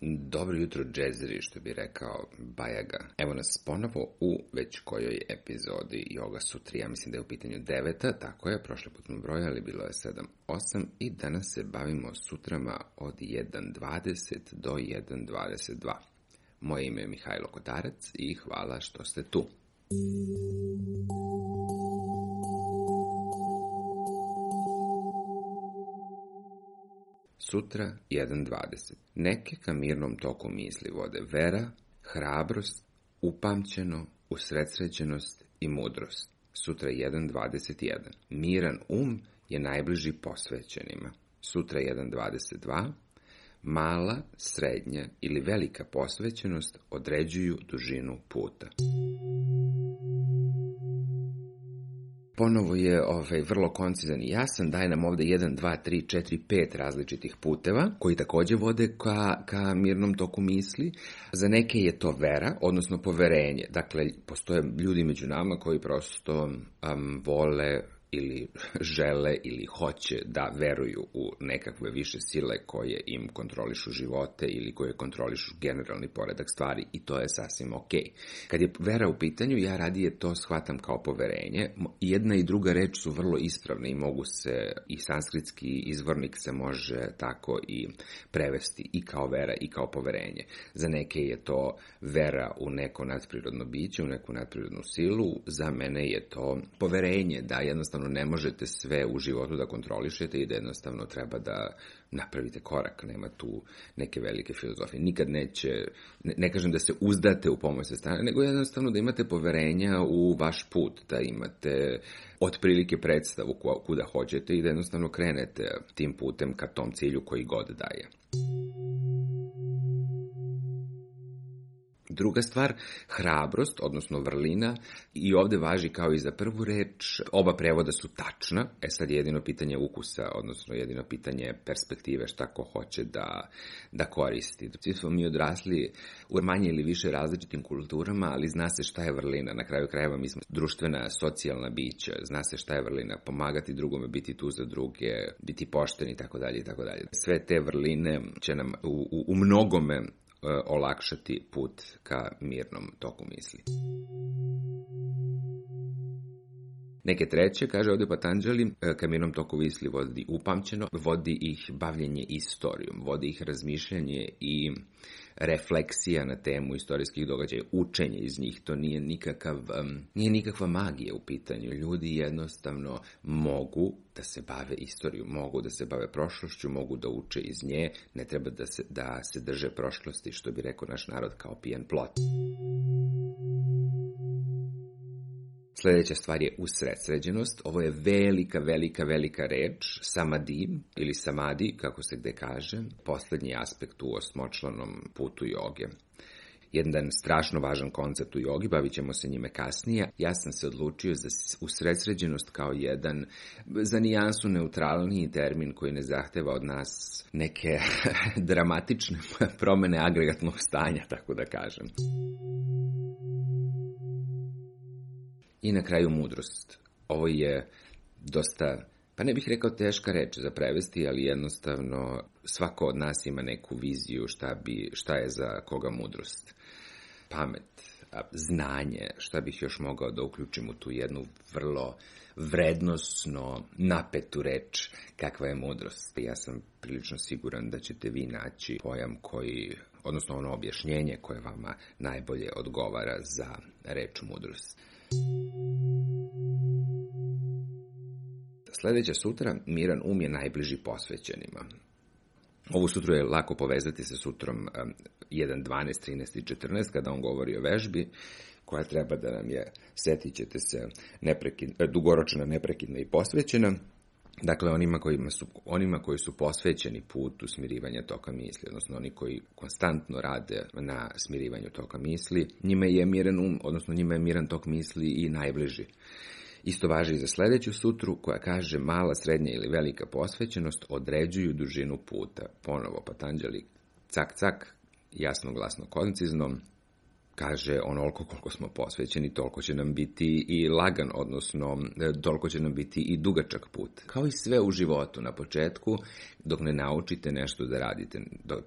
Dobro jutro, džezeri, što bi rekao Bajaga. Evo nas ponovo u već kojoj epizodi Yoga Sutri. Ja mislim da je u pitanju deveta, tako je, prošle put smo brojali, bilo je 7-8 i danas se bavimo sutrama od 1.20 do 1.22. Moje ime je Mihajlo Kotarac i hvala što ste tu. sutra 1.20. Neke ka mirnom toku misli vode vera, hrabrost, upamćeno, usredsređenost i mudrost. Sutra 1.21. Miran um je najbliži posvećenima. Sutra 1.22. Mala, srednja ili velika posvećenost određuju dužinu puta. ponovo je ovaj, vrlo koncizan i jasan, daje nam ovde 1, 2, 3, 4, 5 različitih puteva, koji takođe vode ka, ka mirnom toku misli. Za neke je to vera, odnosno poverenje. Dakle, postoje ljudi među nama koji prosto um, vole ili žele ili hoće da veruju u nekakve više sile koje im kontrolišu živote ili koje kontrolišu generalni poredak stvari i to je sasvim okej. Kad je vera u pitanju, ja radije to shvatam kao poverenje. Jedna i druga reč su vrlo ispravne i mogu se, i sanskritski izvornik se može tako i prevesti i kao vera i kao poverenje. Za neke je to vera u neko nadprirodno biće, u neku nadprirodnu silu, za mene je to poverenje da jednostavno jednostavno ne možete sve u životu da kontrolišete i da jednostavno treba da napravite korak, nema tu neke velike filozofije. Nikad neće, ne, ne kažem da se uzdate u pomoć sa strane, nego jednostavno da imate poverenja u vaš put, da imate otprilike predstavu kuda hoćete i da jednostavno krenete tim putem ka tom cilju koji god daje. Druga stvar, hrabrost, odnosno vrlina, i ovde važi kao i za prvu reč, oba prevoda su tačna, e sad jedino pitanje ukusa, odnosno jedino pitanje perspektive, šta ko hoće da, da koristi. Svi smo mi odrasli u manje ili više različitim kulturama, ali zna se šta je vrlina. Na kraju krajeva mi smo društvena, socijalna bića, zna se šta je vrlina, pomagati drugome, biti tu za druge, biti pošteni, i tako dalje i tako dalje. Sve te vrline će nam u, u, u mnogome olakšati put ka mirnom toku misli. Neke treće, kaže ovde Patanđali, e, kamenom toku Visli vodi upamćeno, vodi ih bavljenje istorijom, vodi ih razmišljanje i refleksija na temu istorijskih događaja, učenje iz njih, to nije nikakav, um, nije nikakva magija u pitanju. Ljudi jednostavno mogu da se bave istoriju, mogu da se bave prošlošću, mogu da uče iz nje, ne treba da se, da se drže prošlosti, što bi rekao naš narod kao pijan plot. Sledeća stvar je usredsređenost. Ovo je velika, velika, velika reč, samadhi ili samadi, kako se gde kaže, poslednji aspekt u osmočlanom putu joge jedan strašno važan koncept u jogi, bavit ćemo se njime kasnije. Ja sam se odlučio za usredsređenost kao jedan, za nijansu neutralniji termin koji ne zahteva od nas neke dramatične promene agregatnog stanja, tako da kažem. I na kraju mudrost. Ovo je dosta, pa ne bih rekao teška reč za prevesti, ali jednostavno svako od nas ima neku viziju šta, bi, šta je za koga mudrost. Pamet, znanje, šta bih još mogao da uključim u tu jednu vrlo vrednosno napetu reč kakva je mudrost. Ja sam prilično siguran da ćete vi naći pojam koji, odnosno ono objašnjenje koje vama najbolje odgovara za reč mudrost. Sledeća sutra, miran um je najbliži posvećenima. Ovu sutru je lako povezati sa sutrom 1, 12, 13 i 14, kada on govori o vežbi, koja treba da nam je, setit ćete se, neprekid, dugoročna, neprekidna i posvećena. Dakle, onima, kojima su, onima koji su posvećeni putu smirivanja toka misli, odnosno oni koji konstantno rade na smirivanju toka misli, njima je miran um, odnosno njima je miran tok misli i najbliži. Isto važi i za sledeću sutru koja kaže mala, srednja ili velika posvećenost određuju dužinu puta. Ponovo Patanđali cak cak, jasno, glasno, koncizno, kaže onoliko koliko smo posvećeni, toliko će nam biti i lagan, odnosno e, toliko će nam biti i dugačak put. Kao i sve u životu na početku, dok ne naučite nešto da radite,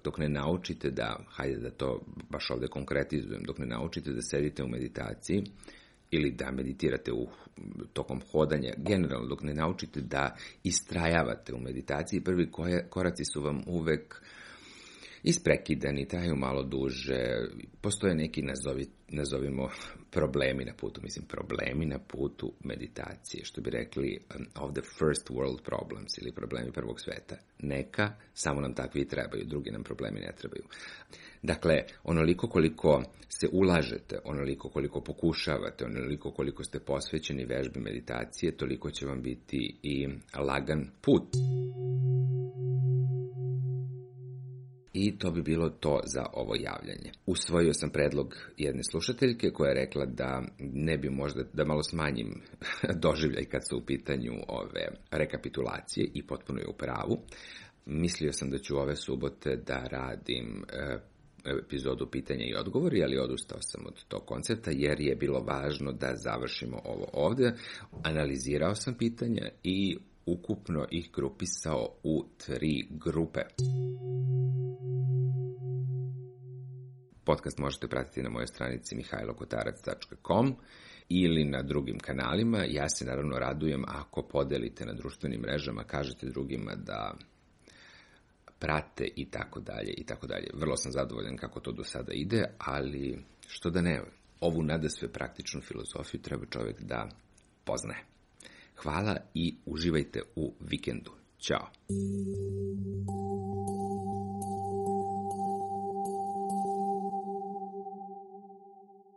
dok ne naučite da, hajde da to baš ovde konkretizujem, dok ne naučite da sedite u meditaciji, ili da meditirate u, tokom hodanja, generalno dok ne naučite da istrajavate u meditaciji, prvi koraci su vam uvek uh, isprekidani, traju malo duže, postoje neki, nazovi, nazovimo, problemi na putu, mislim, problemi na putu meditacije, što bi rekli um, of the first world problems ili problemi prvog sveta. Neka, samo nam takvi trebaju, drugi nam problemi ne trebaju. Dakle, onoliko koliko se ulažete, onoliko koliko pokušavate, onoliko koliko ste posvećeni vežbi meditacije, toliko će vam biti i lagan put i to bi bilo to za ovo javljanje. Usvojio sam predlog jedne slušateljke koja je rekla da ne bi možda da malo smanjim doživljaj kad su u pitanju ove rekapitulacije i potpuno je u pravu. Mislio sam da ću ove subote da radim e, epizodu pitanja i odgovori, ali odustao sam od tog koncepta jer je bilo važno da završimo ovo ovde. Analizirao sam pitanja i ukupno ih grupisao u tri grupe. Podcast možete pratiti na mojoj stranici mihajlokotarac.com ili na drugim kanalima. Ja se naravno radujem ako podelite na društvenim mrežama, kažete drugima da prate i tako dalje i tako dalje. Vrlo sam zadovoljan kako to do sada ide, ali što da ne, ovu nadasve praktičnu filozofiju treba čovek da poznaje. Hvala i uživajte u vikendu. Ćao.